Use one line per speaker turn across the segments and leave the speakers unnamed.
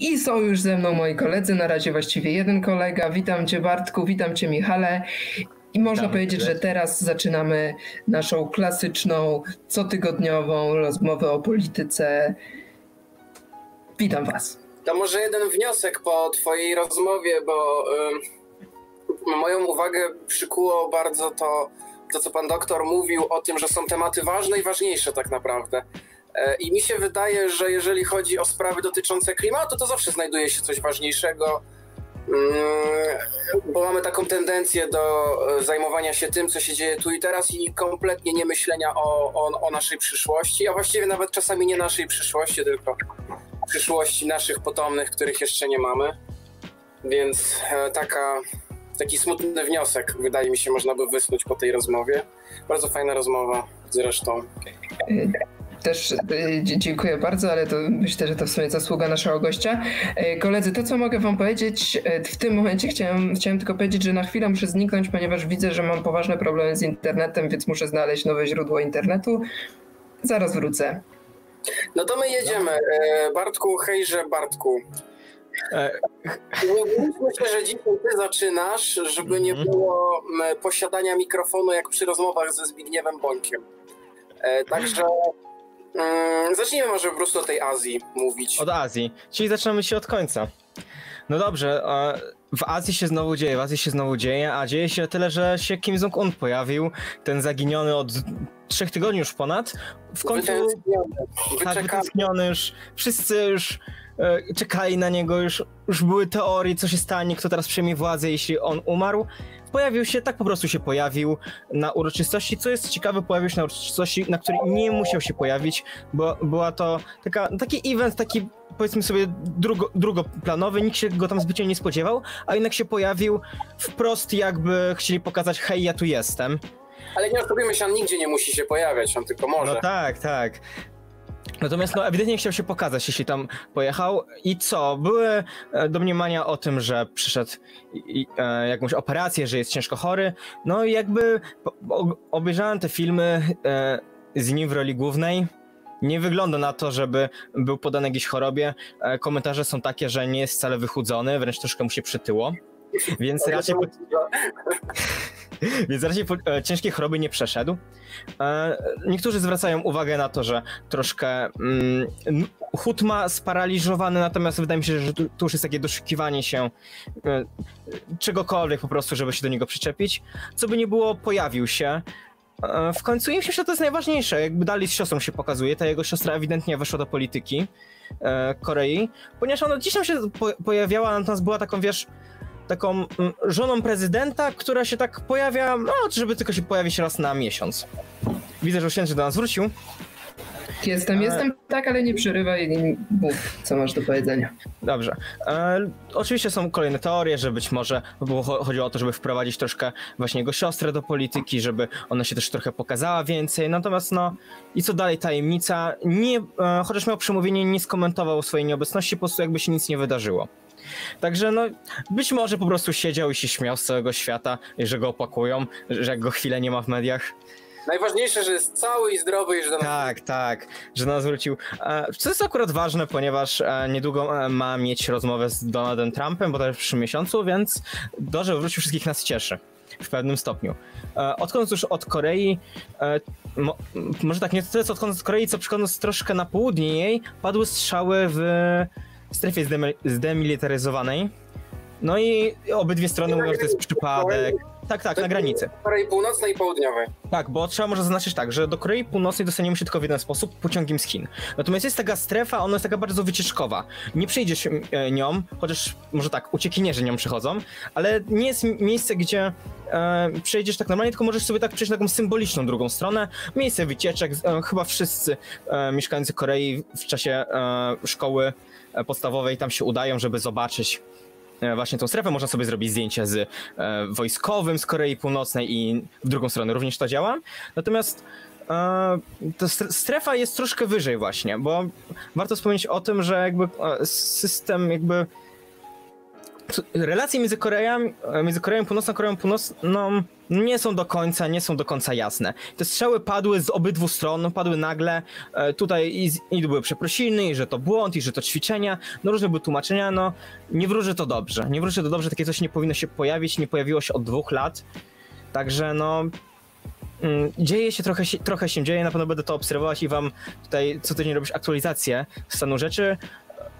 I są już ze mną moi koledzy, na razie właściwie jeden kolega. Witam Cię Bartku, witam Cię Michale. I można powiedzieć, że teraz zaczynamy naszą klasyczną, cotygodniową rozmowę o polityce. Witam Was.
To może jeden wniosek po Twojej rozmowie, bo y, moją uwagę przykuło bardzo to, to, co Pan doktor mówił o tym, że są tematy ważne i ważniejsze tak naprawdę. E, I mi się wydaje, że jeżeli chodzi o sprawy dotyczące klimatu, to zawsze znajduje się coś ważniejszego, mm, bo mamy taką tendencję do e, zajmowania się tym, co się dzieje tu i teraz i kompletnie nie myślenia o, o, o naszej przyszłości, a właściwie nawet czasami nie naszej przyszłości, tylko przyszłości naszych potomnych, których jeszcze nie mamy. Więc e, taka, taki smutny wniosek, wydaje mi się, można by wysnuć po tej rozmowie. Bardzo fajna rozmowa zresztą.
Też y, dziękuję bardzo, ale to myślę, że to w sumie zasługa naszego gościa. Y, koledzy, to co mogę wam powiedzieć, y, w tym momencie chciałem, chciałem tylko powiedzieć, że na chwilę muszę zniknąć, ponieważ widzę, że mam poważne problemy z internetem, więc muszę znaleźć nowe źródło internetu. Zaraz wrócę.
No to my jedziemy. E, Bartku, hejże Bartku. E, myślę, że dzisiaj ty zaczynasz, żeby nie mhm. było posiadania mikrofonu jak przy rozmowach ze Zbigniewem Bońkiem. E, także Mm, zacznijmy może po prostu o tej Azji mówić.
Od Azji, czyli zaczynamy się od końca. No dobrze, w Azji się znowu dzieje, w Azji się znowu dzieje, a dzieje się tyle, że się Kim Jong-un pojawił, ten zaginiony od trzech tygodni już ponad. W końcu... Tak, wytęskniony już. Wszyscy już e, czekali na niego, już, już były teorie, co się stanie, kto teraz przejmie władzę, jeśli on umarł pojawił się, tak po prostu się pojawił na uroczystości. Co jest ciekawe, pojawił się na uroczystości, na której nie musiał się pojawić, bo była to taka, taki event, taki powiedzmy sobie drugo, drugoplanowy, nikt się go tam zbytnio nie spodziewał, a jednak się pojawił wprost jakby chcieli pokazać, hej, ja tu jestem.
Ale nie oszukujmy się, on nigdzie nie musi się pojawiać, on tylko może.
No tak, tak. Natomiast no, ewidentnie chciał się pokazać, jeśli tam pojechał. I co? Były e, domniemania o tym, że przyszedł i, e, jakąś operację, że jest ciężko chory. No i jakby obejrzałem te filmy e, z nim w roli głównej. Nie wygląda na to, żeby był podany jakiejś chorobie. E, komentarze są takie, że nie jest wcale wychudzony, wręcz troszkę mu się przytyło. Więc raczej. Więc raczej. E, ciężkiej choroby nie przeszedł. E, niektórzy zwracają uwagę na to, że troszkę mm, chód ma sparaliżowany, natomiast wydaje mi się, że tu, tu już jest takie doszukiwanie się e, czegokolwiek po prostu, żeby się do niego przyczepić. Co by nie było, pojawił się. W końcu im się, że to jest najważniejsze. Jakby dalej z siostrą się pokazuje, ta jego siostra ewidentnie weszła do polityki Korei, ponieważ ona gdzieś tam się po pojawiała, natomiast była taką, wiesz, taką mm, żoną prezydenta, która się tak pojawia, no, żeby tylko się pojawić raz na miesiąc. Widzę, że księży do nas wrócił.
Jestem, e... jestem, tak, ale nie przerywaj i mów, co masz do powiedzenia.
Dobrze. E, oczywiście są kolejne teorie, że być może chodziło o to, żeby wprowadzić troszkę właśnie jego siostrę do polityki, żeby ona się też trochę pokazała więcej. Natomiast no i co dalej tajemnica, nie, e, chociaż miał przemówienie, nie skomentował swojej nieobecności, po prostu jakby się nic nie wydarzyło. Także no, być może po prostu siedział i się śmiał z całego świata, że go opakują, że jak go chwilę nie ma w mediach.
Najważniejsze, że jest cały i zdrowy i że do nas
Tak, tak, że do nas wrócił. Co jest akurat ważne, ponieważ e, niedługo e, ma mieć rozmowę z Donaldem Trumpem, bo to już w przyszłym miesiącu, więc to, że wrócił wszystkich nas cieszy w pewnym stopniu. E, odkąd już od Korei, mo, może tak nie tyle co odkąd od Korei, co przychodząc troszkę na południe jej, padły strzały w strefie zdemilitaryzowanej. No i obydwie strony mówią, że to jest przypadek. Tak, tak, na granicy.
Korei Północnej i Południowej.
Tak, bo trzeba może zaznaczyć tak, że do Korei Północnej dostaniemy się tylko w jeden sposób, pociągiem z Chin. Natomiast jest taka strefa, ona jest taka bardzo wycieczkowa. Nie przejdziesz e, nią, chociaż może tak, uciekinierzy nią przychodzą, ale nie jest miejsce, gdzie e, przejdziesz tak normalnie, tylko możesz sobie tak przejść na taką symboliczną drugą stronę. Miejsce wycieczek, e, chyba wszyscy e, mieszkańcy Korei w czasie e, szkoły podstawowej tam się udają, żeby zobaczyć E, właśnie tą strefę. Można sobie zrobić zdjęcie z e, wojskowym z Korei Północnej i w drugą stronę również to działa. Natomiast e, ta strefa jest troszkę wyżej właśnie, bo warto wspomnieć o tym, że jakby system jakby relacje między Koreą, między Koreą Północną a Koreą Północną nie są do końca, nie są do końca jasne. Te strzały padły z obydwu stron, padły nagle. E, tutaj i, i były przeprosiny, i że to błąd, i że to ćwiczenia. No różne były tłumaczenia, no nie wróży to dobrze. Nie wróży to dobrze, takie coś nie powinno się pojawić, nie pojawiło się od dwóch lat. Także no, mm, dzieje się trochę, trochę się dzieje, na pewno będę to obserwować i wam tutaj co tydzień robisz aktualizację stanu rzeczy.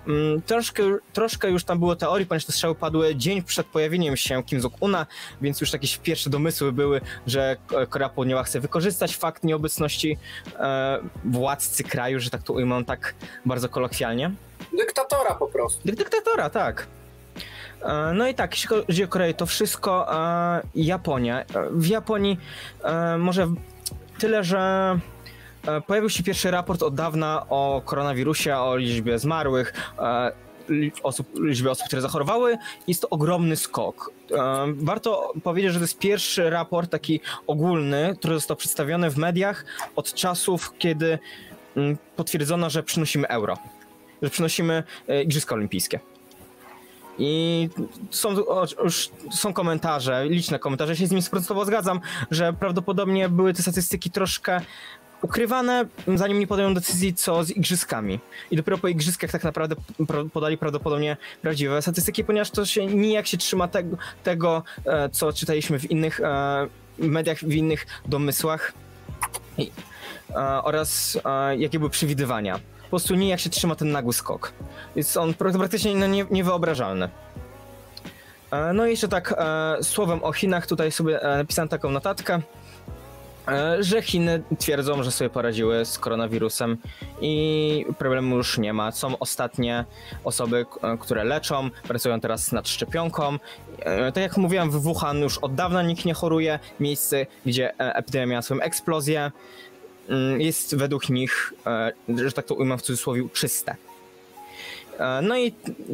Mm, troszkę, troszkę już tam było teorii, ponieważ te strzały padły dzień przed pojawieniem się Kim Jong-una, więc już jakieś pierwsze domysły były, że Korea Południowa chce wykorzystać fakt nieobecności e, władcy kraju, że tak to ujmę tak bardzo kolokwialnie.
Dyktatora po prostu.
Dyktatora, tak. E, no i tak, jeśli chodzi o Koreę, to wszystko e, Japonia. W Japonii może tyle, że pojawił się pierwszy raport od dawna o koronawirusie, o liczbie zmarłych, e, osób, liczbie osób, które zachorowały. Jest to ogromny skok. E, warto powiedzieć, że to jest pierwszy raport taki ogólny, który został przedstawiony w mediach od czasów, kiedy mm, potwierdzono, że przynosimy euro, że przynosimy Igrzyska Olimpijskie. I są już są komentarze, liczne komentarze, ja się z nimi stuprocentowo zgadzam, że prawdopodobnie były te statystyki troszkę ukrywane, zanim nie podają decyzji, co z igrzyskami. I dopiero po igrzyskach tak naprawdę podali prawdopodobnie prawdziwe statystyki, ponieważ to się nijak się trzyma tego, tego e, co czytaliśmy w innych e, mediach, w innych domysłach I, e, oraz jakie były przewidywania. Po prostu nijak się trzyma ten nagły skok. Jest on praktycznie no, nie, niewyobrażalny. No i jeszcze tak słowem o Chinach, tutaj sobie napisałem taką notatkę. E, że Chiny twierdzą, że sobie poradziły z koronawirusem i problemu już nie ma. Są ostatnie osoby, e, które leczą, pracują teraz nad szczepionką. E, tak jak mówiłem, w Wuhan już od dawna nikt nie choruje. Miejsce, gdzie epidemia miała swoją eksplozję, mm, jest według nich, że tak to ujmę w cudzysłowie, czyste. E, no i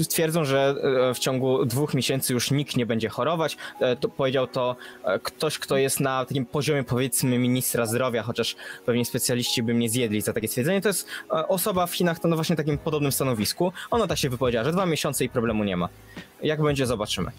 twierdzą, że e, w ciągu dwóch miesięcy już nikt nie będzie chorować. E, to powiedział to ktoś, kto jest na takim poziomie powiedzmy ministra zdrowia, chociaż pewnie specjaliści by mnie zjedli za takie stwierdzenie. To jest osoba w Chinach to na właśnie takim podobnym stanowisku. Ona tak się wypowiedziała, że dwa miesiące i problemu nie ma. Jak będzie, zobaczymy.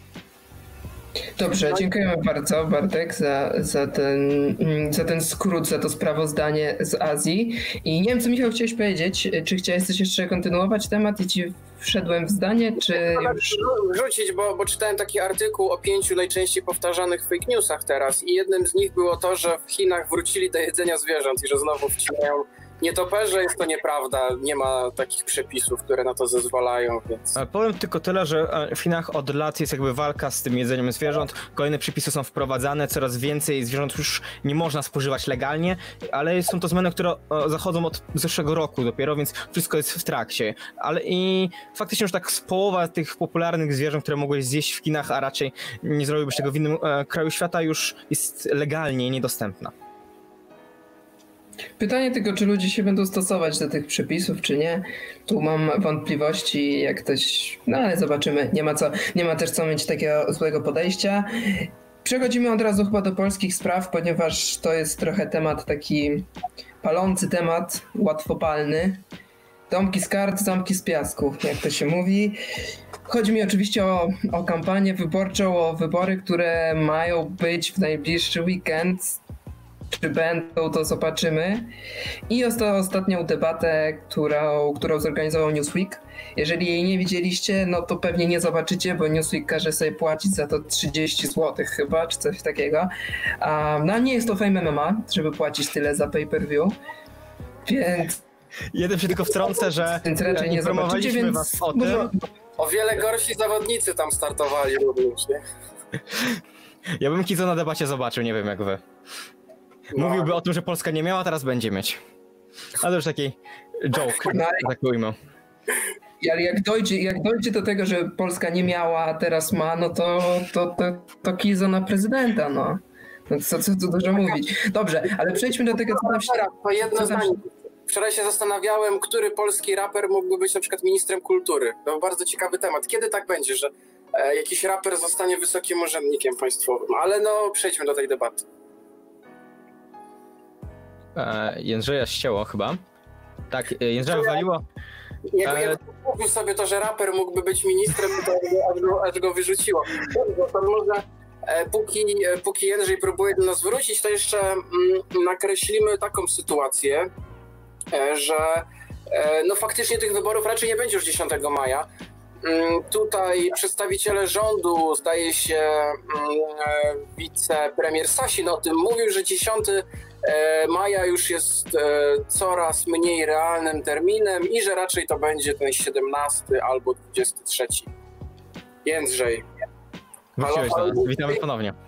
Dobrze, dziękujemy bardzo Bartek za, za, ten, mm, za ten skrót, za to sprawozdanie z Azji. I nie wiem, co Michał chciałeś powiedzieć. Czy chciałeś coś jeszcze kontynuować temat i ci wszedłem w zdanie, czy już...
Rzucić, bo, bo czytałem taki artykuł o pięciu najczęściej powtarzanych fake newsach teraz i jednym z nich było to, że w Chinach wrócili do jedzenia zwierząt i że znowu wcinają nietoperze jest to nieprawda. Nie ma takich przepisów, które na to zezwalają, więc.
Powiem tylko tyle, że e, w Chinach od lat jest jakby walka z tym jedzeniem zwierząt. Kolejne przepisy są wprowadzane, coraz więcej zwierząt już nie można spożywać legalnie, ale są to zmiany, które zachodzą od zeszłego roku dopiero, więc wszystko jest w trakcie. Ale i faktycznie już tak z połowa tych popularnych zwierząt, które mogłeś zjeść w Chinach, a raczej nie zrobiłbyś tego w innym e, kraju świata, już jest legalnie niedostępna.
Pytanie tylko, czy ludzie się będą stosować do tych przepisów, czy nie. Tu mam wątpliwości, jak ktoś. No ale zobaczymy. Nie ma, co, nie ma też co mieć takiego złego podejścia. Przechodzimy od razu chyba do polskich spraw, ponieważ to jest trochę temat taki palący temat, łatwopalny. Domki z kart, zamki z piasku, jak to się mówi. Chodzi mi oczywiście o, o kampanię wyborczą, o wybory, które mają być w najbliższy weekend czy będą, to zobaczymy. I ostatnią debatę, którą, którą zorganizował Newsweek. Jeżeli jej nie widzieliście, no to pewnie nie zobaczycie, bo Newsweek każe sobie płacić za to 30 zł chyba, czy coś takiego. Um, no nie jest to Fame MMA, żeby płacić tyle za pay-per-view, więc...
Jeden się tylko wtrącę, że więc raczej nie promowaliśmy więc... was o tym.
O wiele gorsi zawodnicy tam startowali również, nie?
Ja bym Kizo na debacie zobaczył, nie wiem jak wy. No. Mówiłby o tym, że Polska nie miała, teraz będzie mieć. Ale to już taki joke, no, tak ujmę.
Ale jak dojdzie, jak dojdzie do tego, że Polska nie miała, a teraz ma, no to, to, to, to Kizo na prezydenta, no. no co, co tu dużo mówić. Dobrze, ale przejdźmy do tego, co
tam To jedno zdanie. Wczoraj się zastanawiałem, który polski raper mógłby być na przykład ministrem kultury. To był bardzo ciekawy temat. Kiedy tak będzie, że e, jakiś raper zostanie wysokim urzędnikiem państwowym? Ale no, przejdźmy do tej debaty
Jędrzeja ścięło chyba. Tak, e, Jędrzeja wywaliło.
Jak e... mówił sobie to, że raper mógłby być ministrem, to aż go, aż go wyrzuciło. To może póki, póki Jędrzej próbuje do nas wrócić, to jeszcze mm, nakreślimy taką sytuację, że no faktycznie tych wyborów raczej nie będzie już 10 maja. Mm, tutaj przedstawiciele rządu, zdaje się, mm, wicepremier Sasin o tym mówił, że 10 e, maja już jest e, coraz mniej realnym terminem i że raczej to będzie ten 17 albo 23. Jędrzej.
Do nas. Witamy ponownie.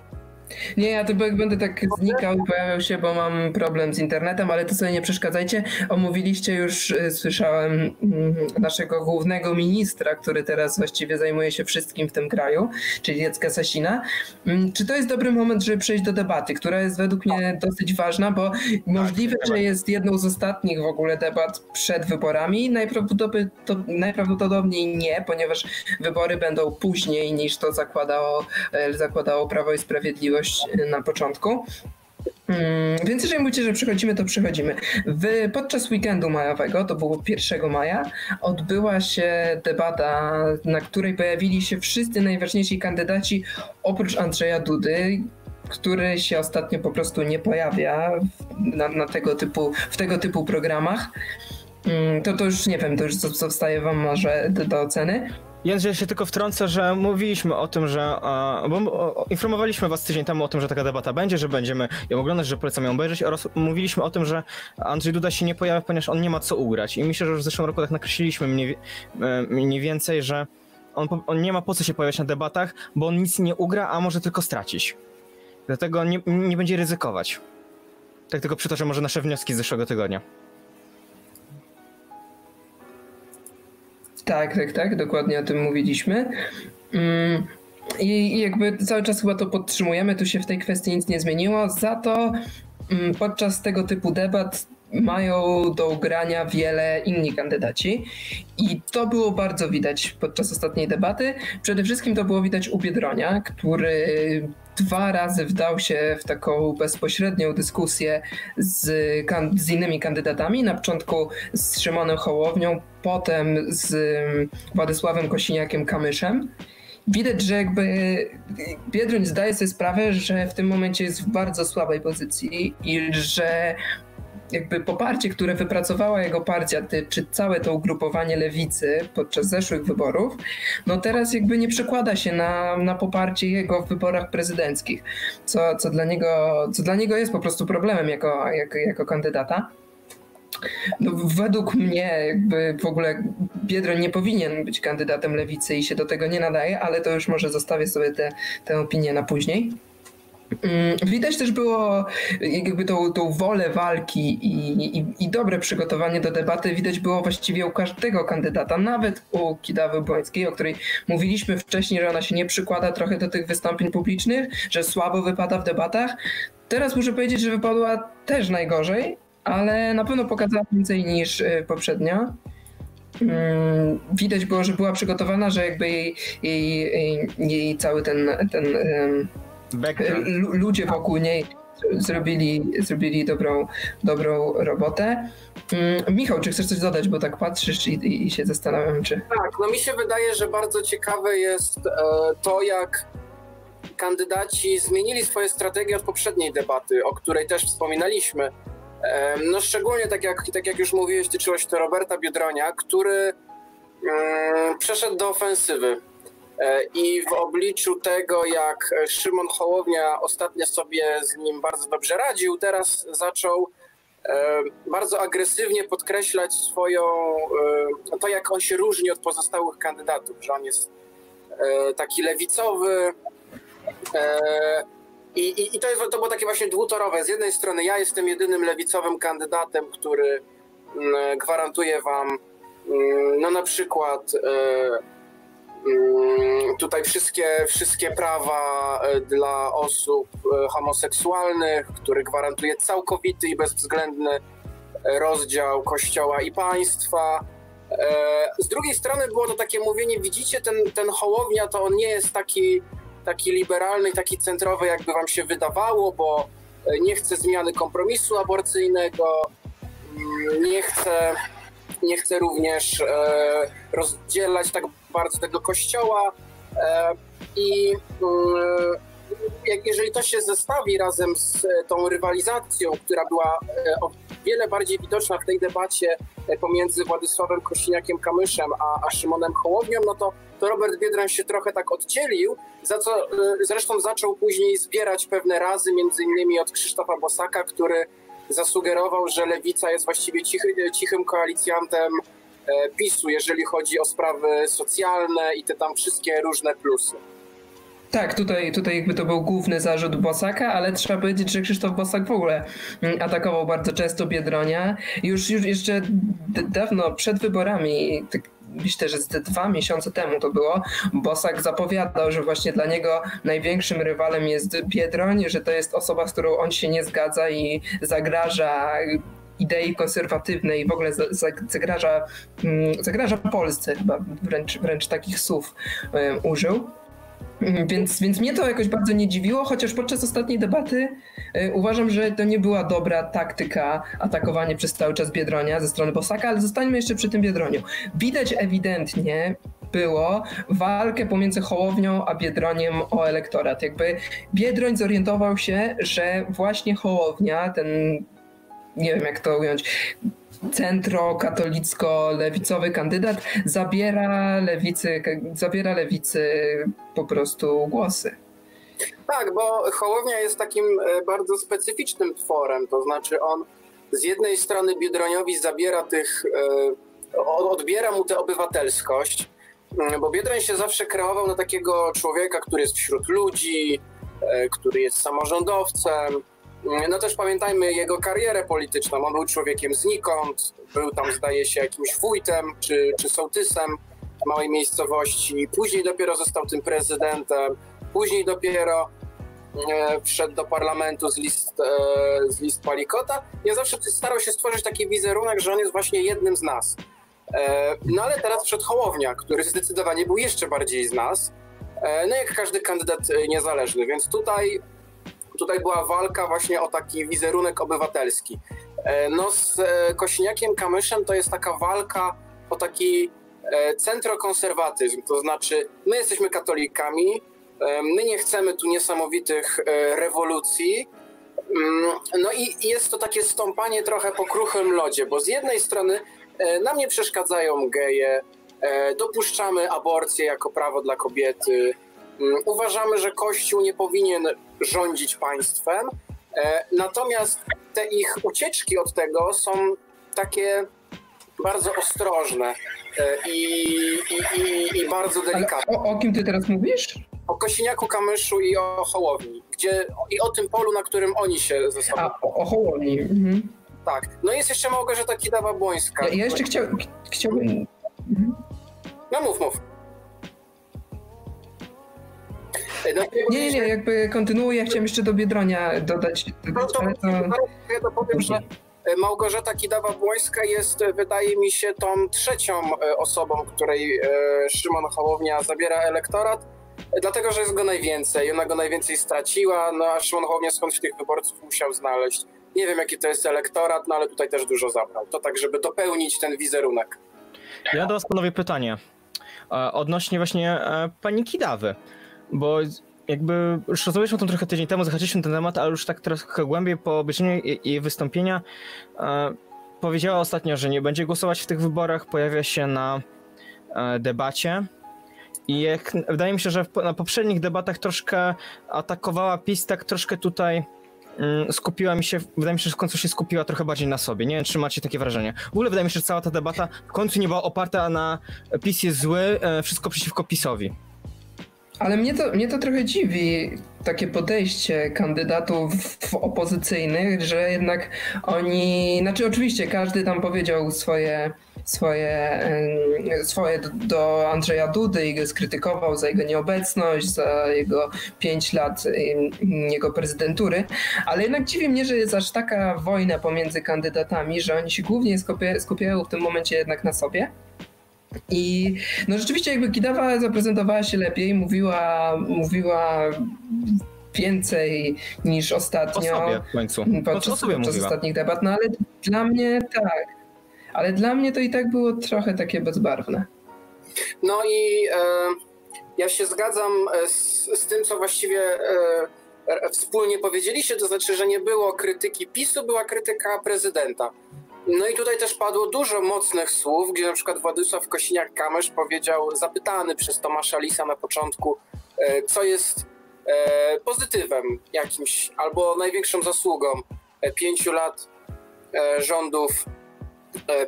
Nie, ja jak będę tak znikał i pojawiał się, bo mam problem z internetem, ale to sobie nie przeszkadzajcie. Omówiliście już, y, słyszałem, mm, naszego głównego ministra, który teraz właściwie zajmuje się wszystkim w tym kraju, czyli Jacka Sasina. Mm, czy to jest dobry moment, żeby przejść do debaty, która jest według mnie dosyć ważna, bo możliwe, że jest jedną z ostatnich w ogóle debat przed wyborami. Najprawdopodobniej, najprawdopodobniej nie, ponieważ wybory będą później niż to zakładało, e, zakładało Prawo i Sprawiedliwość na początku. Hmm, więc jeżeli mówicie, że przychodzimy, to przychodzimy. W, podczas weekendu majowego, to było 1 maja, odbyła się debata, na której pojawili się wszyscy najważniejsi kandydaci oprócz Andrzeja Dudy, który się ostatnio po prostu nie pojawia na, na tego typu, w tego typu programach. Hmm, to, to już nie wiem, to już zostaje wam może do, do oceny.
Jędrzej, się tylko wtrącę, że mówiliśmy o tym, że. Bo informowaliśmy was tydzień temu o tym, że taka debata będzie, że będziemy ją oglądać, że polecamy ją obejrzeć oraz mówiliśmy o tym, że Andrzej Duda się nie pojawia, ponieważ on nie ma co ugrać. I myślę, że już w zeszłym roku tak nakreśliliśmy mniej, e, mniej więcej, że on, on nie ma po co się pojawiać na debatach, bo on nic nie ugra, a może tylko stracić. Dlatego nie, nie będzie ryzykować. Tak tylko przytoczę może nasze wnioski z zeszłego tygodnia.
Tak, tak, tak, dokładnie o tym mówiliśmy. Mm, I jakby cały czas chyba to podtrzymujemy, tu się w tej kwestii nic nie zmieniło. Za to mm, podczas tego typu debat mają do ugrania wiele inni kandydaci i to było bardzo widać podczas ostatniej debaty. Przede wszystkim to było widać u Biedronia, który dwa razy wdał się w taką bezpośrednią dyskusję z, z innymi kandydatami. Na początku z Szymonem Hołownią, potem z Władysławem Kosiniakiem-Kamyszem widać, że jakby Biedroń zdaje sobie sprawę, że w tym momencie jest w bardzo słabej pozycji i że jakby poparcie, które wypracowała jego partia, czy całe to ugrupowanie lewicy podczas zeszłych wyborów, no teraz jakby nie przekłada się na, na poparcie jego w wyborach prezydenckich, co, co, dla niego, co dla niego jest po prostu problemem jako, jako, jako kandydata. No, według mnie jakby w ogóle Biedroń nie powinien być kandydatem lewicy i się do tego nie nadaje, ale to już może zostawię sobie tę opinię na później. Mm, widać też było jakby tą, tą wolę walki i, i, i, dobre przygotowanie do debaty. Widać było właściwie u każdego kandydata, nawet u Kidawy Błońskiej, o której mówiliśmy wcześniej, że ona się nie przykłada trochę do tych wystąpień publicznych, że słabo wypada w debatach. Teraz muszę powiedzieć, że wypadła też najgorzej, ale na pewno pokazała więcej niż y, poprzednio. Mm, widać było, że była przygotowana, że jakby jej, jej, jej, jej cały ten, ten ludzie wokół niej zrobili, zrobili dobrą, dobrą robotę. Mm, Michał, czy chcesz coś dodać, bo tak patrzysz i, i się zastanawiam, czy...
Tak, no mi się wydaje, że bardzo ciekawe jest e, to, jak kandydaci zmienili swoje strategie od poprzedniej debaty, o której też wspominaliśmy. E, no szczególnie, tak jak, tak jak już mówiłeś, tyczyło się to Roberta Biedronia, który mm, przeszedł do ofensywy I w obliczu tego, jak Szymon Hołownia ostatnio sobie z nim bardzo dobrze radził, teraz zaczął e, bardzo agresywnie podkreślać swoją, e, to jak on się różni od pozostałych kandydatów, że on jest taki lewicowy. I, i, i to, jest, to było takie właśnie dwutorowe. Z jednej strony ja jestem jedynym lewicowym kandydatem, który mm, gwarantuje wam mm, no na przykład tutaj wszystkie, wszystkie prawa e, dla osób e, homoseksualnych, który gwarantuje całkowity i bezwzględny e, rozdział Kościoła i państwa. Z drugiej strony było to takie mówienie, widzicie, ten, ten Hołownia to on nie jest taki, taki liberalny, taki centrowy, jakby wam się wydawało, bo nie chce zmiany kompromisu aborcyjnego, mm, nie chce, nie chce również rozdzielać tak bardzo tego kościoła e, i mm, jak, jeżeli to się zestawi razem z e, tą rywalizacją, która była e, o wiele bardziej widoczna w tej debacie e, pomiędzy Władysławem Kosiniakiem-Kamyszem a, a Szymonem Hołownią, no to, to Robert Biedroń się trochę tak oddzielił, za co zresztą zaczął później zbierać pewne razy, między innymi od Krzysztofa Bosaka, który zasugerował, że Lewica jest właściwie cichy, cichym koalicjantem PiSu, jeżeli chodzi o sprawy socjalne i te tam wszystkie różne plusy.
Tak, tutaj, tutaj jakby to był główny zarzut Bosaka, ale trzeba powiedzieć, że Krzysztof Bosak w ogóle mm, atakował bardzo często Biedronia. Już, już jeszcze dawno przed wyborami, tak myślę, że z dwa miesiące temu to było, Bosak zapowiadał, że właśnie dla niego największym rywalem jest Biedroń, że to jest osoba, z którą on się nie zgadza i zagraża idei konserwatywnej, w ogóle zagraża, mm, zagraża Polsce, chyba wręcz, wręcz takich słów użył. Mhm, więc, więc mnie to jakoś bardzo nie dziwiło, chociaż podczas ostatniej debaty y, uważam, że to nie była dobra taktyka atakowanie przez cały czas Biedronia ze strony Bosaka, ale zostańmy jeszcze przy tym Biedroniu. Widać ewidentnie było walkę pomiędzy Hołownią a Biedroniem o elektorat. Jakby Biedroń zorientował się, że właśnie Hołownia, ten nie wiem jak to ująć, centro-katolicko-lewicowy kandydat zabiera lewicy, zabiera lewicy po prostu głosy.
Tak, bo Hołownia jest takim e, bardzo specyficznym tworem, to znaczy on z jednej strony Biedroniowi zabiera tych, e, odbiera mu tę obywatelskość, mm, bo Biedroń się zawsze kreował na takiego człowieka, który jest wśród ludzi, e, który jest samorządowcem, no też pamiętajmy jego karierę polityczną. On był człowiekiem znikąd, był tam zdaje się jakimś wójtem czy, czy sołtysem małej miejscowości. Później dopiero został tym prezydentem. Później dopiero e, wszedł do parlamentu z list, e, z list Palikota. Ja zawsze starał się stworzyć taki wizerunek, że on jest właśnie jednym z nas. E, no ale teraz przed Hołownia, który zdecydowanie był jeszcze bardziej z nas. E, no jak każdy kandydat e, niezależny, więc tutaj tutaj była walka właśnie o taki wizerunek obywatelski. E, no z e, Kosiniakiem Kamyszem to jest taka walka o taki e, centrokonserwatyzm, to znaczy my jesteśmy katolikami, my nie chcemy tu niesamowitych rewolucji, mm, no i jest to takie stąpanie trochę po kruchym lodzie, bo z jednej strony nam nie przeszkadzają geje, dopuszczamy aborcję jako prawo dla kobiety, uważamy, że Kościół nie powinien rządzić państwem. E, natomiast te ich ucieczki od tego są takie bardzo ostrożne e, i, i, i, i bardzo delikatne.
O, o, kim ty teraz mówisz?
O Kosiniaku, Kamyszu i o Hołowni, gdzie, i o tym polu, na którym oni się ze sobą...
A, o, o Hołowni. Mhm.
Tak. No jest jeszcze Małgorzata Kidawa-Błońska.
Ja, ja jeszcze chciał, chciałbym... Mhm.
No mów, mów.
Nie, nie, nie, jakby kontynuuję, chciałem jeszcze do Biedronia dodać.
No to, to, ja to powiem, że Małgorzata Kidawa-Błońska jest, wydaje mi się, tą trzecią e, osobą, której e, Szymon Hołownia zabiera elektorat, dlatego, że jest go najwięcej, ona go najwięcej straciła, no a Szymon Hołownia skądś tych wyborców musiał znaleźć. Nie wiem, jaki to jest elektorat, no ale tutaj też dużo zabrał. To tak, żeby dopełnić ten wizerunek.
Ja do was panowie pytanie. E, odnośnie właśnie pani Kidawy. Bo jakby już rozmawialiśmy o tym trochę tydzień temu, zahaczyliśmy ten temat, ale już tak trochę głębiej po obejrzeniu jej wystąpienia e, powiedziała ostatnio, że nie będzie głosować w tych wyborach, pojawia się na e, debacie. I jak, wydaje mi się, że w, na poprzednich debatach troszkę atakowała PiS, tak troszkę tutaj mm, skupiła mi się, wydaje mi się, że w końcu się skupiła trochę bardziej na sobie. Nie wiem, czy macie takie wrażenie. W ogóle wydaje mi się, że cała ta debata w końcu nie była oparta na PiS jest zły, e, wszystko przeciwko PiSowi.
Ale mnie to, mnie to trochę dziwi, takie podejście kandydatów opozycyjnych, że jednak oni, znaczy oczywiście każdy tam powiedział swoje, swoje, swoje do Andrzeja Dudy i go skrytykował za jego nieobecność, za jego pięć lat jego prezydentury, ale jednak dziwi mnie, że jest aż taka wojna pomiędzy kandydatami, że oni się głównie skupiają w tym momencie jednak na sobie i no rzeczywiście jakby Kidawa zaprezentowała się lepiej, mówiła, mówiła więcej niż ostatnio.
O sobie w końcu.
Podczas, podczas ostatnich debat, no ale dla mnie tak. Ale dla mnie to i tak było trochę takie bezbarwne.
No i e, ja się zgadzam z, z tym, co właściwie wspólnie powiedzieliście, to znaczy, że nie było krytyki PiSu, była krytyka prezydenta. No i tutaj też padło dużo mocnych słów, gdzie na przykład Władysław Kosiniak-Kamysz powiedział, zapytany przez Tomasza Lisa na początku, e, co jest e, pozytywem jakimś albo największą zasługą e, pięciu lat rządów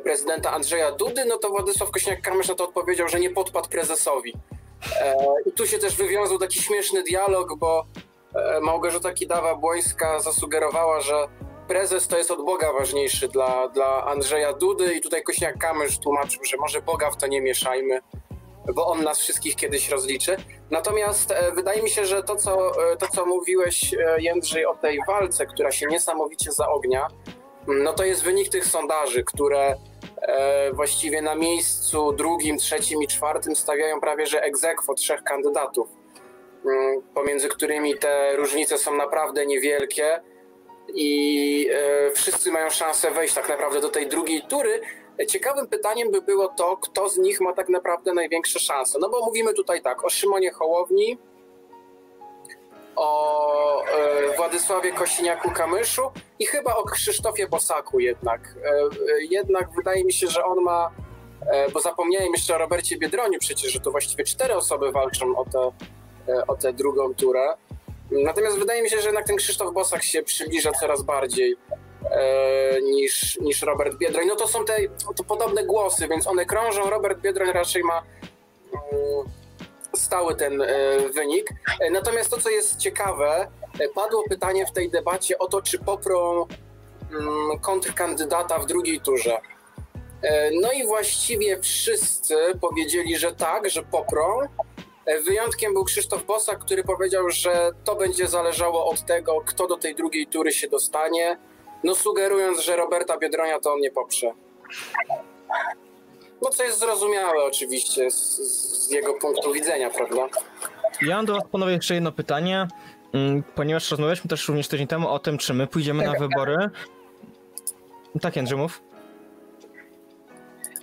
prezydenta Andrzeja Dudy, no to Władysław Kosiniak-Kamysz na to odpowiedział, że nie podpadł prezesowi. I tu się też wywiązał taki śmieszny dialog, bo Małgorzata Kidawa-Błońska zasugerowała, że prezes to jest od Boga ważniejszy dla, dla Andrzeja Dudy i tutaj Kośniak-Kamysz tłumaczył, że może Boga w to nie mieszajmy, bo on nas wszystkich kiedyś rozliczy. Natomiast e, wydaje mi się, że to co, e, to, co mówiłeś, e, Jędrzej, o tej walce, która się niesamowicie zaognia, no to jest wynik tych sondaży, które właściwie na miejscu drugim, trzecim i czwartym stawiają prawie że egzekwo trzech kandydatów, pomiędzy którymi te różnice są naprawdę niewielkie i e, wszyscy mają szansę wejść tak naprawdę do tej drugiej tury. Ciekawym pytaniem by było to, kto z nich ma tak naprawdę największe szanse. No bo mówimy tutaj tak o Szymonie Hołowni, o e, Władysławie Kosiniaku-Kamyszu i chyba o Krzysztofie Bosaku jednak. E, jednak wydaje mi się, że on ma, bo zapomniałem jeszcze o Robercie Biedroniu przecież, że to właściwie cztery osoby walczą o tę o tę drugą turę. Natomiast wydaje mi się, że jednak ten Krzysztof Bosak się przybliża coraz bardziej e, niż, niż Robert Biedroń. No to są te to podobne głosy, więc one krążą. Robert Biedroń raczej ma mm, stały ten e, wynik. E, natomiast to, co jest ciekawe, e, padło pytanie w tej debacie o to, czy poprą mm, kontrkandydata w drugiej turze. E, no i właściwie wszyscy powiedzieli, że tak, że poprą. E, wyjątkiem był Krzysztof Bosak, który powiedział, że to będzie zależało od tego, kto do tej drugiej tury się dostanie, no sugerując, że Roberta Biedronia to on nie poprze. No co jest zrozumiałe oczywiście z, z jego punktu widzenia, prawda?
Ja mam do was panowie jeszcze jedno pytanie, mm, ponieważ rozmawialiśmy też również tydzień temu o tym, czy my pójdziemy tak, na wybory. Tak, Jędrzej, mów.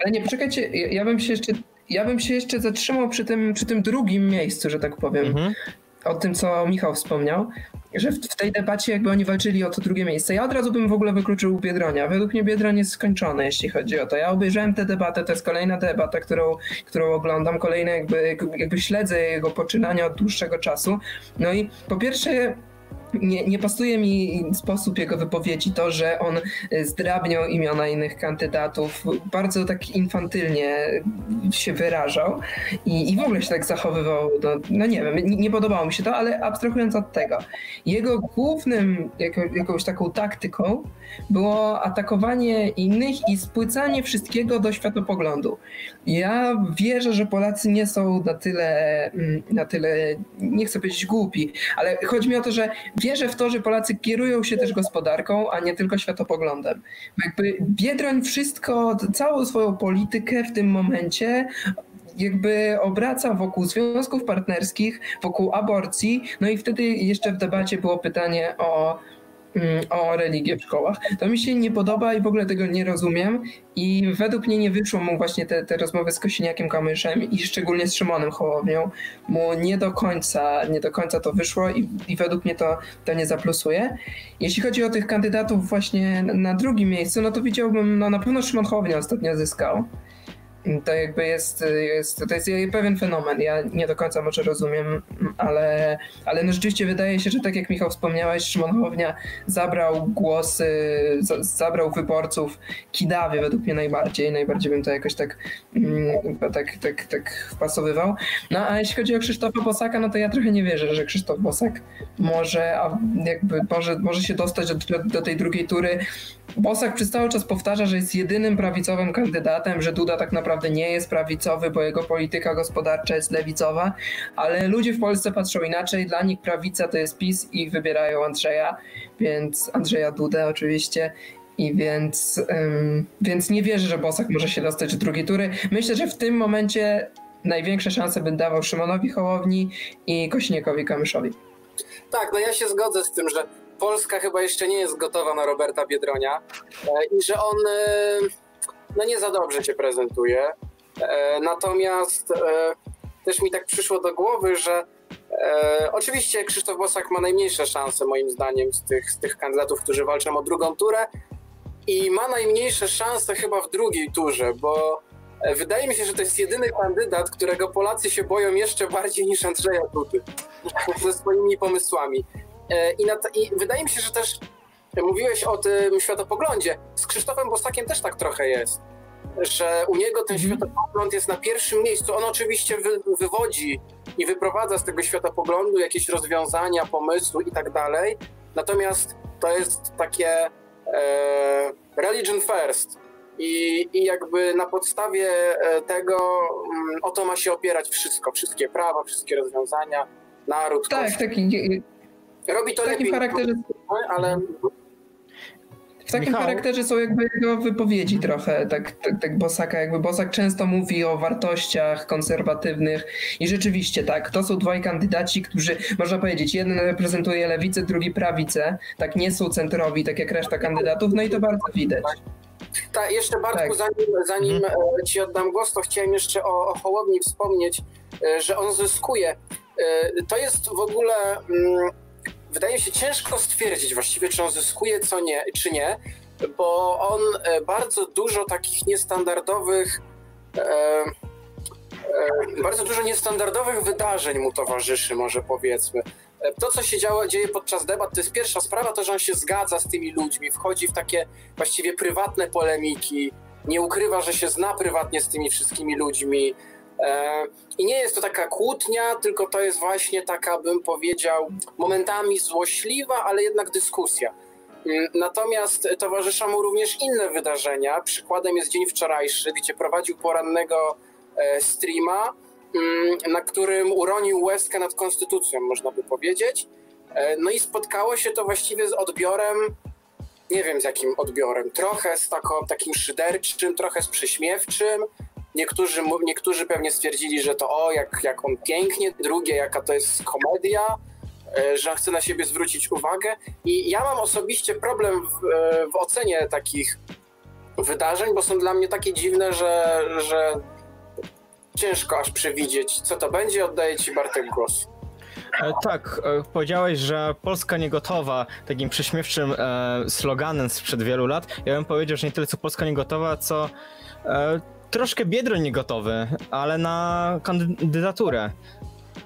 Ale nie, poczekajcie, ja, ja bym się jeszcze ja bym się jeszcze zatrzymał przy tym, przy tym drugim miejscu, że tak powiem. Mhm. O tym, co Michał wspomniał, że w, w, tej debacie jakby oni walczyli o to drugie miejsce. Ja od razu bym w ogóle wykluczył Biedronia. Według mnie Biedroń jest skończony, jeśli chodzi o to. Ja obejrzałem tę debatę, to jest kolejna debata, którą, którą oglądam, kolejne jakby, jakby śledzę jego poczynania od dłuższego czasu. No i po pierwsze nie, nie pasuje mi sposób jego wypowiedzi, to, że on zdrabniał imiona innych kandydatów, bardzo tak infantylnie się wyrażał i, i w ogóle się tak zachowywał, no, no nie wiem, nie, nie, podobało mi się to, ale abstrahując od tego, jego głównym jako, jakąś taką taktyką było atakowanie innych i spłycanie wszystkiego do światopoglądu. Ja wierzę, że Polacy nie są na tyle, mm, na tyle, nie chcę powiedzieć głupi, ale chodzi mi o to, że wierzę w to, że Polacy kierują się też gospodarką, a nie tylko światopoglądem. Jakby Biedroń wszystko, całą swoją politykę w tym momencie jakby obraca wokół związków partnerskich, wokół aborcji. No i wtedy jeszcze w debacie było pytanie o o religię w szkołach. To mi się nie podoba i w ogóle tego nie rozumiem i według mnie nie wyszło mu właśnie te, te rozmowy z Kosiniakiem Kamyszem i szczególnie z Szymonem Hołownią, mu nie do końca, nie do końca to wyszło i, i według mnie to, to nie zaplusuje. Jeśli chodzi o tych kandydatów właśnie na drugim miejscu, no to widziałbym, no na pewno Szymon Hołownia ostatnio zyskał. To jakby jest, jest, to jest pewien fenomen. Ja nie do końca może rozumiem, ale, ale no rzeczywiście wydaje się, że tak jak Michał wspomniałeś, Szymon Hołownia zabrał głosy, zabrał wyborców Kidawie według mnie najbardziej. Najbardziej bym to jakoś tak, mm, tak, tak, tak wpasowywał. No a jeśli chodzi o Krzysztofa Bosaka, no to ja trochę nie wierzę, że Krzysztof Bosak może, a jakby może, może się dostać do, do tej drugiej tury. Bosak przez cały czas powtarza, że jest jedynym prawicowym kandydatem, że Duda tak naprawdę nie jest prawicowy, bo jego polityka gospodarcza jest lewicowa, ale ludzie w Polsce patrzą inaczej. Dla nich prawica to jest PiS i wybierają Andrzeja, więc Andrzeja Dudę oczywiście. I więc, um, więc nie wierzę, że Bosak może się dostać do drugiej tury. Myślę, że w tym momencie największe szanse bym dawał Szymonowi Hołowni i Kośniekowi Kamyszowi.
Tak, no ja się zgodzę z tym, że Polska chyba jeszcze nie jest gotowa na Roberta Biedronia e, i że on e, no nie za dobrze się prezentuje. E, natomiast też mi tak przyszło do głowy, że oczywiście Krzysztof Bosak ma najmniejsze szanse moim zdaniem z tych, z tych kandydatów, którzy walczą o drugą turę i ma najmniejsze szanse chyba w drugiej turze, bo wydaje mi się, że to jest jedyny kandydat, którego Polacy się boją jeszcze bardziej niż Andrzeja Dudy ze swoimi pomysłami. E, I, na, I wydaje mi się, że też mówiłeś o tym światopoglądzie. Z Krzysztofem Bosakiem też tak trochę jest że u niego ten mhm. światopogląd jest na pierwszym miejscu. On oczywiście wy, wywodzi i wyprowadza z tego światopoglądu jakieś rozwiązania, pomysły i tak dalej. Natomiast to jest takie e, religion first. I, I jakby na podstawie e, tego um, o to ma się opierać wszystko, wszystkie prawa, wszystkie rozwiązania, naród.
Tak, taki.
Robi to lepiej, charakterze... ale
w takim Michał? charakterze są jakby jego wypowiedzi trochę, tak, tak, tak Bosaka, jakby Bosak często mówi o wartościach konserwatywnych i rzeczywiście tak, to są dwaj kandydaci, którzy, można powiedzieć, jeden reprezentuje lewicę, drugi prawicę, tak nie są centrowi, tak jak reszta kandydatów, no i to bardzo widać.
Tak, jeszcze Bartku, tak. zanim, zanim mhm. E, ci oddam głos, to chciałem jeszcze o, o Hołowni wspomnieć, e, że on zyskuje. E, to jest w ogóle mm, wydaje mi się ciężko stwierdzić właściwie, czy on zyskuje co nie, czy nie, bo on e, bardzo dużo takich niestandardowych e, e, bardzo dużo niestandardowych wydarzeń mu towarzyszy, może powiedzmy. E, to, co się działo, dzieje podczas debat, to jest pierwsza sprawa, to, że on się zgadza z tymi ludźmi, wchodzi w takie właściwie prywatne polemiki, nie ukrywa, że się zna prywatnie z tymi wszystkimi ludźmi, I nie jest to taka kłótnia, tylko to jest właśnie taka, bym powiedział, momentami złośliwa, ale jednak dyskusja. Mm, natomiast towarzysza mu również inne wydarzenia. Przykładem jest dzień wczorajszy, gdzie prowadził porannego e, streama, mm, na którym uronił łezkę nad konstytucją, można by powiedzieć. E, no i spotkało się to właściwie z odbiorem, nie wiem z jakim odbiorem, trochę z taką, takim szyderczym, trochę z prześmiewczym, Niektórzy, niektórzy pewnie stwierdzili, że to o, jak, jak on pięknie, drugie, jaka to jest komedia, e, że chce na siebie zwrócić uwagę. I ja mam osobiście problem w, e, w ocenie takich wydarzeń, bo są dla mnie takie dziwne, że, że ciężko aż przewidzieć, co to będzie. Oddaję Ci Bartek głos.
E, tak, powiedziałeś, że Polska nie gotowa, takim prześmiewczym sloganem sprzed wielu lat. Ja bym powiedział, że nie tyle co Polska nie gotowa, co troszkę Biedroń nie gotowy, ale na kandydaturę.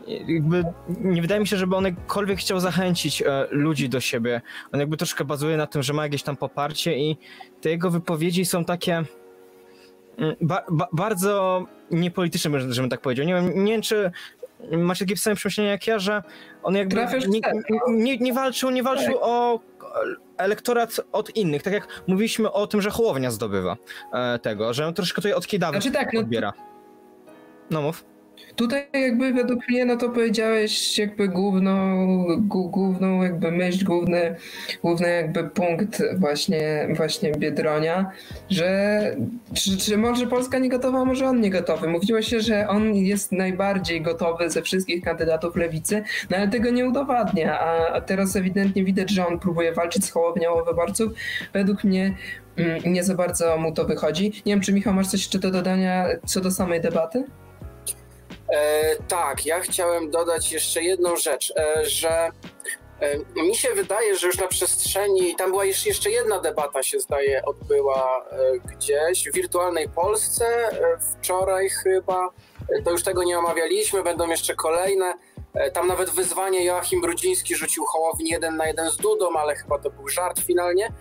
Jakby nie wydaje mi się, żeby on jakkolwiek chciał zachęcić e, ludzi do siebie. On jakby troszkę bazuje na tym, że ma jakieś tam poparcie i te jego wypowiedzi są takie mm, ba, ba, bardzo niepolityczne, żebym tak powiedział. Nie wiem, nie wiem czy masz takie same przemyślenia jak ja, że on jakby nie, nie, nie, walczył, nie walczył tak. o elektorat od innych, tak jak mówiliśmy o tym, że Hołownia zdobywa e, tego, że on troszkę tutaj od Kidawy znaczy tak, no, odbiera. No mów.
Tutaj jakby według mnie, no to powiedziałeś jakby główną, główną jakby myśl, główny, główny jakby punkt właśnie, właśnie Biedronia, że czy, czy może Polska nie gotowa, może on nie gotowy. Mówiło się, że on jest najbardziej gotowy ze wszystkich kandydatów lewicy, no ale tego nie udowadnia, a teraz ewidentnie widać, że on próbuje walczyć z Hołownią o wyborców. Według mnie mm, nie za bardzo mu to wychodzi. Nie wiem, czy Michał masz coś jeszcze do dodania co do samej debaty?
E, tak, ja chciałem dodać jeszcze jedną rzecz, e, że e, mi się wydaje, że już na przestrzeni, tam była jeszcze, jedna debata się zdaje odbyła gdzieś w wirtualnej Polsce wczoraj chyba, to już tego nie omawialiśmy, będą jeszcze kolejne. Tam nawet wyzwanie Joachim Brudziński rzucił Hołowni jeden na jeden z Dudą, ale chyba to był żart finalnie.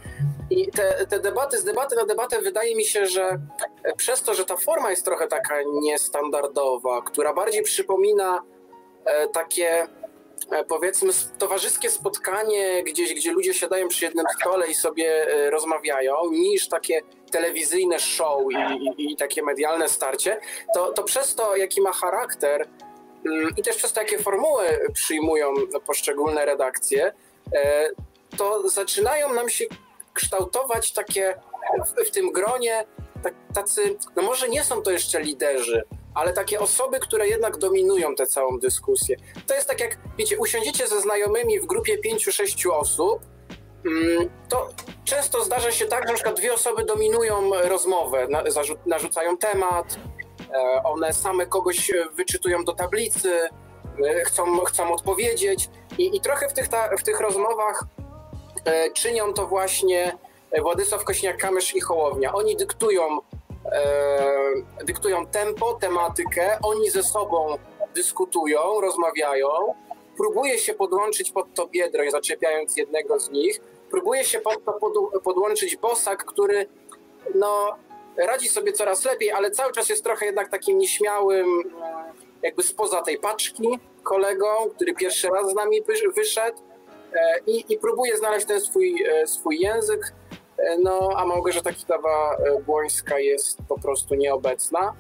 I te, te debaty, z debaty na debatę wydaje mi się, że przez to, że ta forma jest trochę taka niestandardowa, która bardziej przypomina e, takie e, powiedzmy towarzyskie spotkanie gdzieś, gdzie ludzie siadają przy jednym stole i sobie e, rozmawiają, niż takie telewizyjne show i, i, i takie medialne starcie, to, to przez to, jaki ma charakter mm, i też przez to, jakie formuły przyjmują poszczególne redakcje, to zaczynają nam się kształtować takie w, w tym gronie tak, tacy, no może nie są to jeszcze liderzy, ale takie osoby, które jednak dominują tę całą dyskusję. To jest tak jak, wiecie, usiądziecie ze znajomymi w grupie pięciu, sześciu osób, mm, to często zdarza się tak, że przykład dwie osoby dominują rozmowę, narzucają temat, One same kogoś wyczytują do tablicy, chcą, chcą odpowiedzieć i, i trochę w tych, ta, w tych rozmowach czynią to właśnie Władysław Kośniak-Kamysz i Hołownia. Oni dyktują, dyktują tempo, tematykę, oni ze sobą dyskutują, rozmawiają, próbuje się podłączyć pod to Biedroń, zaczepiając jednego z nich, próbuje się pod to pod, podłączyć Bosak, który no, radzi sobie coraz lepiej, ale cały czas jest trochę jednak takim nieśmiałym, jakby spoza tej paczki kolegą, który pierwszy raz z nami wyszedł. e, i, i próbuje znaleźć ten swój, e, swój język, e, no a Małgorzata Kitawa-Błońska jest po prostu nieobecna.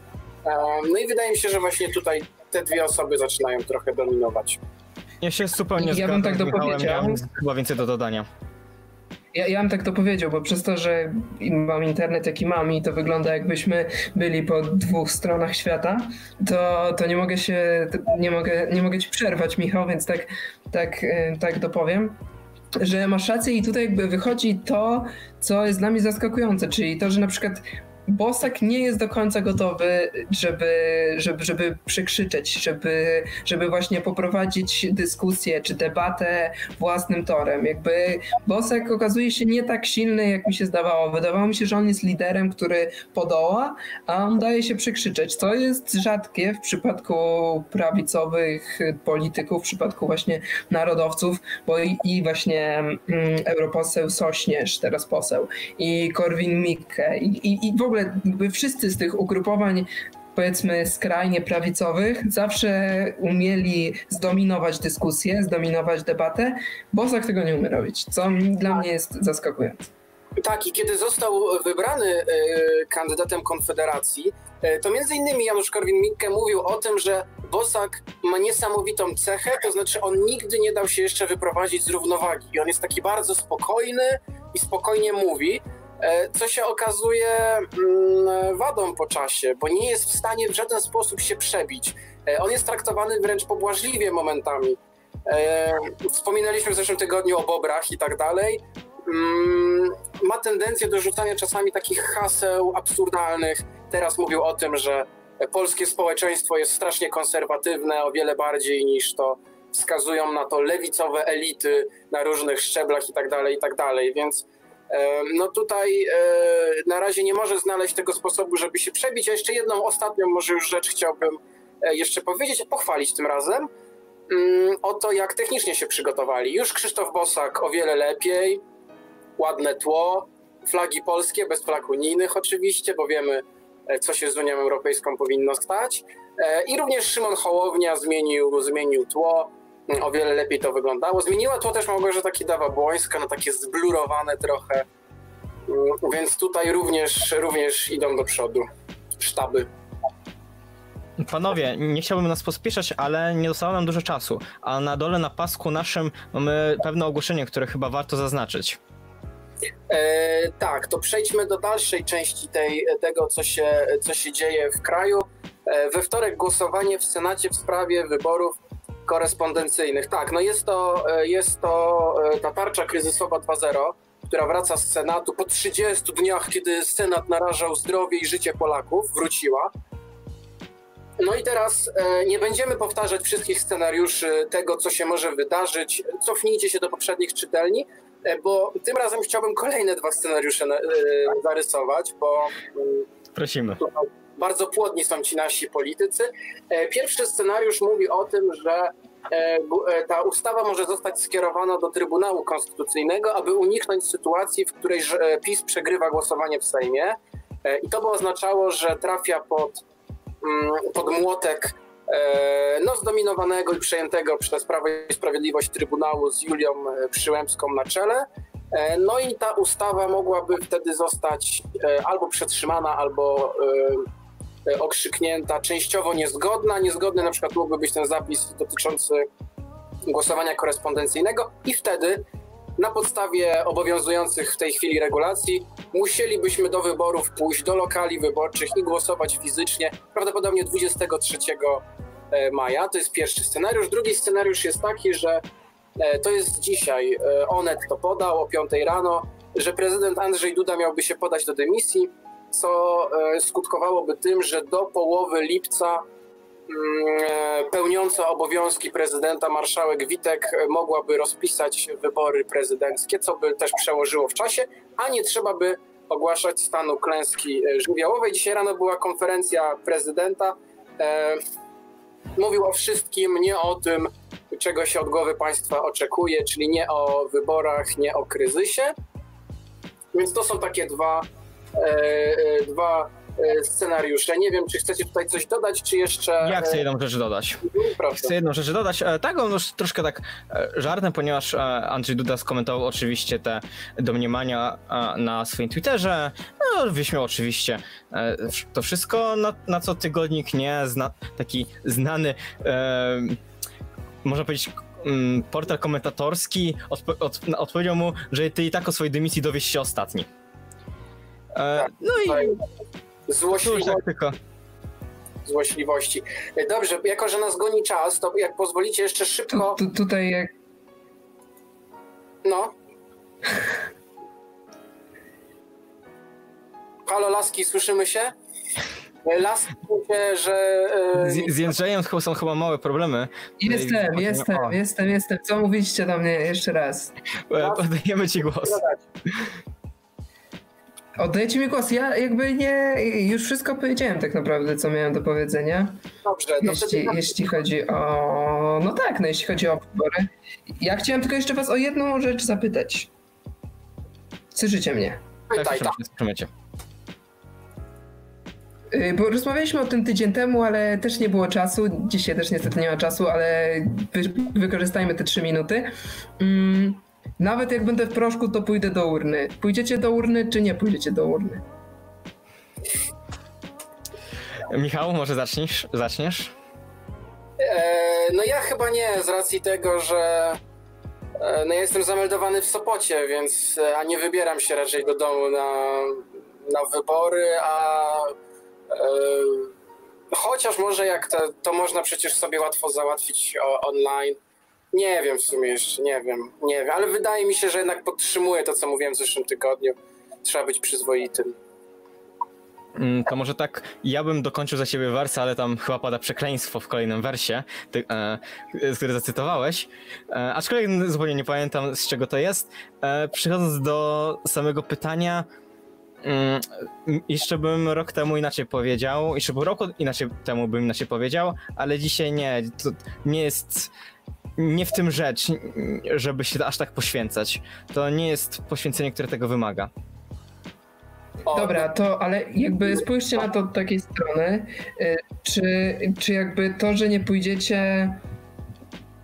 No i wydaje mi się, że właśnie tutaj te dwie osoby zaczynają trochę dominować.
Ja się zupełnie
ja
zgadzam
bym tak
z Michałem,
dopowiedział.
miałem chyba więcej do dodania.
Ja, ja bym tak to powiedział, bo przez to, że mam internet jaki mam i to wygląda jakbyśmy byli po dwóch stronach świata, to, to nie mogę się, nie mogę, nie mogę ci przerwać Michał, więc tak, tak, e, tak dopowiem że masz rację i tutaj jakby wychodzi to, co jest dla mnie zaskakujące, czyli to, że na przykład Bosak nie jest do końca gotowy, żeby, żeby, żeby przekrzyczeć, żeby, żeby właśnie poprowadzić dyskusję czy debatę własnym torem. Jakby Bosak okazuje się nie tak silny, jak mi się zdawało. Wydawało mi się, że on jest liderem, który podoła, a on daje się przekrzyczeć. To jest rzadkie w przypadku prawicowych polityków, w przypadku właśnie narodowców, bo i, i właśnie mm, europoseł Sośnierz, teraz poseł, i Korwin-Mikke, i, i, i w ogóle jakby wszyscy z tych ugrupowań powiedzmy skrajnie prawicowych zawsze umieli zdominować dyskusję, zdominować debatę. Bosak tego nie umie robić, co dla mnie jest zaskakujące.
Tak, i kiedy został wybrany y, kandydatem Konfederacji, y, to między innymi Janusz Korwin-Mikke mówił o tym, że Bosak ma niesamowitą cechę, to znaczy on nigdy nie dał się jeszcze wyprowadzić z równowagi. I on jest taki bardzo spokojny i spokojnie mówi. E, co się okazuje mm, wadą po czasie, bo nie jest w stanie w żaden sposób się przebić. E, on jest traktowany wręcz pobłażliwie momentami. E, wspominaliśmy w zeszłym tygodniu o bobrach i tak dalej. Mm, ma tendencję do rzucania czasami takich haseł absurdalnych. Teraz mówił o tym, że polskie społeczeństwo jest strasznie konserwatywne, o wiele bardziej niż to wskazują na to lewicowe elity na różnych szczeblach i tak dalej, i tak dalej. Więc no tutaj e, na razie nie może znaleźć tego sposobu, żeby się przebić. A jeszcze jedną ostatnią może już rzecz chciałbym e, jeszcze powiedzieć, pochwalić tym razem mm, o to, jak technicznie się przygotowali. Już Krzysztof Bosak o wiele lepiej, ładne tło, flagi polskie, bez flag unijnych oczywiście, bo wiemy, e, co się z Unią Europejską powinno stać. I również Szymon Hołownia zmienił, zmienił tło, o wiele lepiej to wyglądało. Zmieniła to też Małgorzata Kidawa-Błońska, no takie zblurowane trochę, mm, więc tutaj również, również idą do przodu sztaby.
Panowie, nie chciałbym nas pospieszać, ale nie zostało nam dużo czasu, a na dole na pasku naszym mamy pewne ogłoszenie, które chyba warto zaznaczyć.
E, tak, to przejdźmy do dalszej części tej, tego, co się, co się dzieje w kraju. E, we wtorek głosowanie w Senacie w sprawie wyborów korespondencyjnych. Tak, no jest to, e, jest to e, ta tarcza kryzysowa 2.0, która wraca z Senatu po 30 dniach, kiedy Senat narażał zdrowie i życie Polaków, wróciła. No i teraz e, nie będziemy powtarzać wszystkich scenariuszy tego, co się może wydarzyć. Cofnijcie się do poprzednich czytelni, bo tym razem chciałbym kolejne dwa scenariusze zarysować, bo.
Mm, Prosimy
bardzo płodni są ci nasi politycy. E, pierwszy scenariusz mówi o tym, że e, e, ta ustawa może zostać skierowana do Trybunału Konstytucyjnego, aby uniknąć sytuacji, w której PiS przegrywa głosowanie w Sejmie. I to by oznaczało, że trafia pod, mm, pod młotek no, zdominowanego i przejętego przez Prawo i Sprawiedliwość Trybunału z Julią Przyłębską na czele. No i ta ustawa mogłaby wtedy zostać albo przetrzymana, albo okrzyknięta, częściowo niezgodna. Niezgodny na przykład mógłby być ten zapis dotyczący głosowania korespondencyjnego i wtedy na podstawie obowiązujących w tej chwili regulacji musielibyśmy do wyborów pójść do lokali wyborczych i głosować fizycznie, prawdopodobnie 23 e, maja. To jest pierwszy scenariusz. Drugi scenariusz jest taki, że e, to jest dzisiaj, Onet to podał o 5 rano, że prezydent Andrzej Duda miałby się podać do dymisji co e, skutkowałoby tym, że do połowy lipca mm, e, pełniąca obowiązki prezydenta marszałek Witek mogłaby rozpisać wybory prezydenckie, co by też przełożyło w czasie, a nie trzeba by ogłaszać stanu klęski żywiołowej. Dzisiaj rano była konferencja prezydenta. Mówił o wszystkim, nie o tym, czego się od głowy państwa oczekuje, czyli nie o wyborach, nie o kryzysie. Więc to są takie dwa, e, e, dwa e, scenariusze. Nie wiem, czy chcecie tutaj coś dodać, czy jeszcze...
Ja chcę jedną rzecz dodać.
Proszę.
Chcę jedną rzecz dodać. Tak, on już troszkę tak żartem, ponieważ Andrzej Duda skomentował oczywiście te domniemania na swoim Twitterze. No, wyśmiał oczywiście to wszystko, na, na co tygodnik nie, zna, taki znany, e, można powiedzieć, mm, portal komentatorski odpo od, odpowiedział mu, że ty i tak o swojej dymisji dowiesz się ostatni. E,
tak,
no i... Złośliwości. Tak tylko.
Złośliwości. Dobrze, jako że nas goni czas, to jak pozwolicie jeszcze szybko...
Tu, tu, tutaj jak...
No. Halo Laski, słyszymy się? Laski się, że...
E, z, z Jędrzejem są chyba małe problemy.
Jestem, jestem, o. jestem, jestem. Co mówiliście do mnie jeszcze raz?
Oddajemy ci głos.
Oddajcie mi głos. Ja jakby nie. Już wszystko powiedziałem tak naprawdę, co miałem do powiedzenia.
Dobrze,
jeśli, jeśli chodzi o. No tak, no jeśli chodzi o wybory. Ja chciałem tylko jeszcze was o jedną rzecz zapytać. Słyszycie mnie?
Pytaj, tak.
Y, bo rozmawialiśmy o tym tydzień temu, ale też nie było czasu. Dzisiaj też niestety nie ma czasu, ale wy, wykorzystajmy te trzy minuty. Mm, nawet jak będę w proszku, to pójdę do urny. Pójdziecie do urny, czy nie pójdziecie do urny?
Michał, może zaczniesz? zaczniesz?
E, no ja chyba nie, z racji tego, że e, no ja jestem zameldowany w Sopocie, więc e, a nie wybieram się raczej do domu na, na wybory, a e, chociaż może jak to, to można przecież sobie łatwo załatwić o, online. Nie wiem w sumie jeszcze, nie wiem, nie wiem, ale wydaje mi się, że jednak podtrzymuję to, co mówiłem w zeszłym tygodniu. Trzeba być przyzwoitym.
Mm, to może tak, ja bym dokończył za siebie wers, ale tam chyba pada przekleństwo w kolejnym wersie, ty, e, który zacytowałeś. E, aczkolwiek zupełnie nie pamiętam z czego to jest. E, przechodząc do samego pytania, mm, jeszcze bym rok temu inaczej powiedział, jeszcze pół roku inaczej temu bym inaczej powiedział, ale dzisiaj nie, to nie jest nie w tym rzecz, żeby się aż tak poświęcać. To nie jest poświęcenie, które tego wymaga.
Dobra, to ale jakby spójrzcie na to od takiej strony, y, czy, czy jakby to, że nie pójdziecie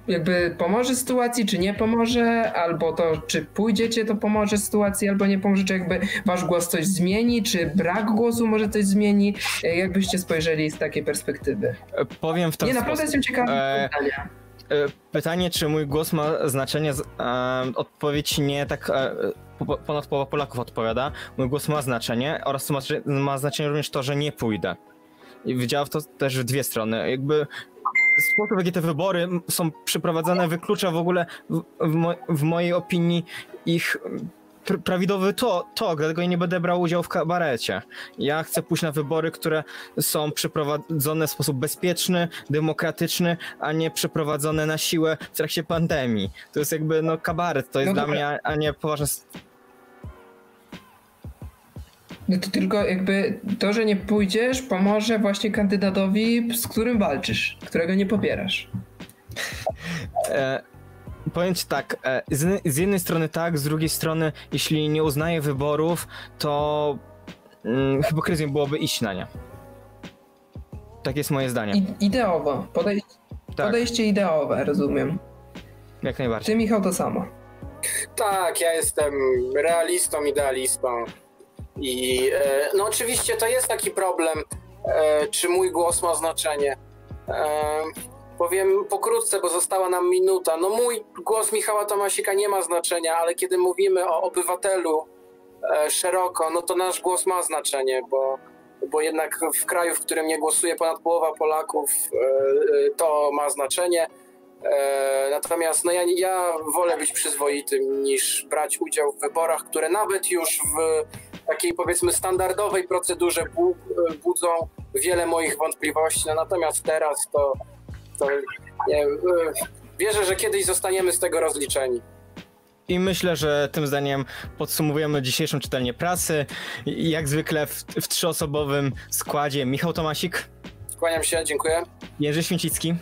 jakby pomoże sytuacji, czy nie pomoże, albo to, czy pójdziecie, to pomoże sytuacji, albo nie pomoże, czy jakby wasz głos coś zmieni, czy brak głosu może coś zmieni, y, jakbyście spojrzeli z takiej perspektywy.
Powiem w ten
Nie, naprawdę jestem ciekawy e... pytania.
E, pytanie, czy mój głos ma znaczenie, e, odpowiedź nie tak e, ponad połowa Polaków odpowiada. Mój głos ma znaczenie oraz ma, znaczenie również to, że nie pójdę. I to też w dwie strony. Jakby sposób, w jaki te wybory są przeprowadzane, wyklucza w ogóle w, w, mo w mojej opinii ich pr prawidłowy to, tok, dlatego ja nie będę brał udziału w kabarecie. Ja chcę pójść na wybory, które są przeprowadzone w sposób bezpieczny, demokratyczny, a nie przeprowadzone na siłę w trakcie pandemii. To jest jakby, no, kabaret, to jest no dla mnie, a nie poważne
no to tylko jakby to, że nie pójdziesz, pomoże właśnie kandydatowi, z którym walczysz, którego nie popierasz.
Powiem ci tak, e, z, z, jednej strony tak, z drugiej strony, jeśli nie uznaje wyborów, to mm, hipokryzją byłoby iść na nie. Tak jest moje zdanie. I,
ideowo, podejście, tak. podejście ideowe, rozumiem.
Jak najbardziej.
Ty, Michał, to samo.
Tak, ja jestem realistą, idealistą. I e, no oczywiście to jest taki problem, e, czy mój głos ma znaczenie. E, powiem pokrótce, bo została nam minuta. No mój głos Michała Tomasika nie ma znaczenia, ale kiedy mówimy o obywatelu szeroko, no to nasz głos ma znaczenie, bo, bo jednak w kraju, w którym nie głosuje ponad połowa Polaków, to ma znaczenie. Natomiast no ja, ja wolę być przyzwoitym niż brać udział w wyborach, które nawet już w takiej powiedzmy standardowej procedurze bu, budzą wiele moich wątpliwości. No, natomiast teraz to, to nie, wiem, e, wierzę, że kiedyś zostaniemy z tego rozliczeni.
I myślę, że tym zdaniem podsumowujemy dzisiejszą czytelnię prasy. Jak zwykle w, w trzyosobowym składzie Michał Tomasik,
Kłaniam się, dziękuję.
Jerzy Święcicki,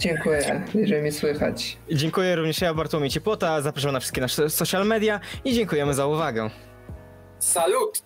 Dziękuję, jeżeli mnie słychać.
dziękuję również ja, Bartłomiej Ciepłota, zapraszam na wszystkie nasze social media i dziękujemy za uwagę.
Salut!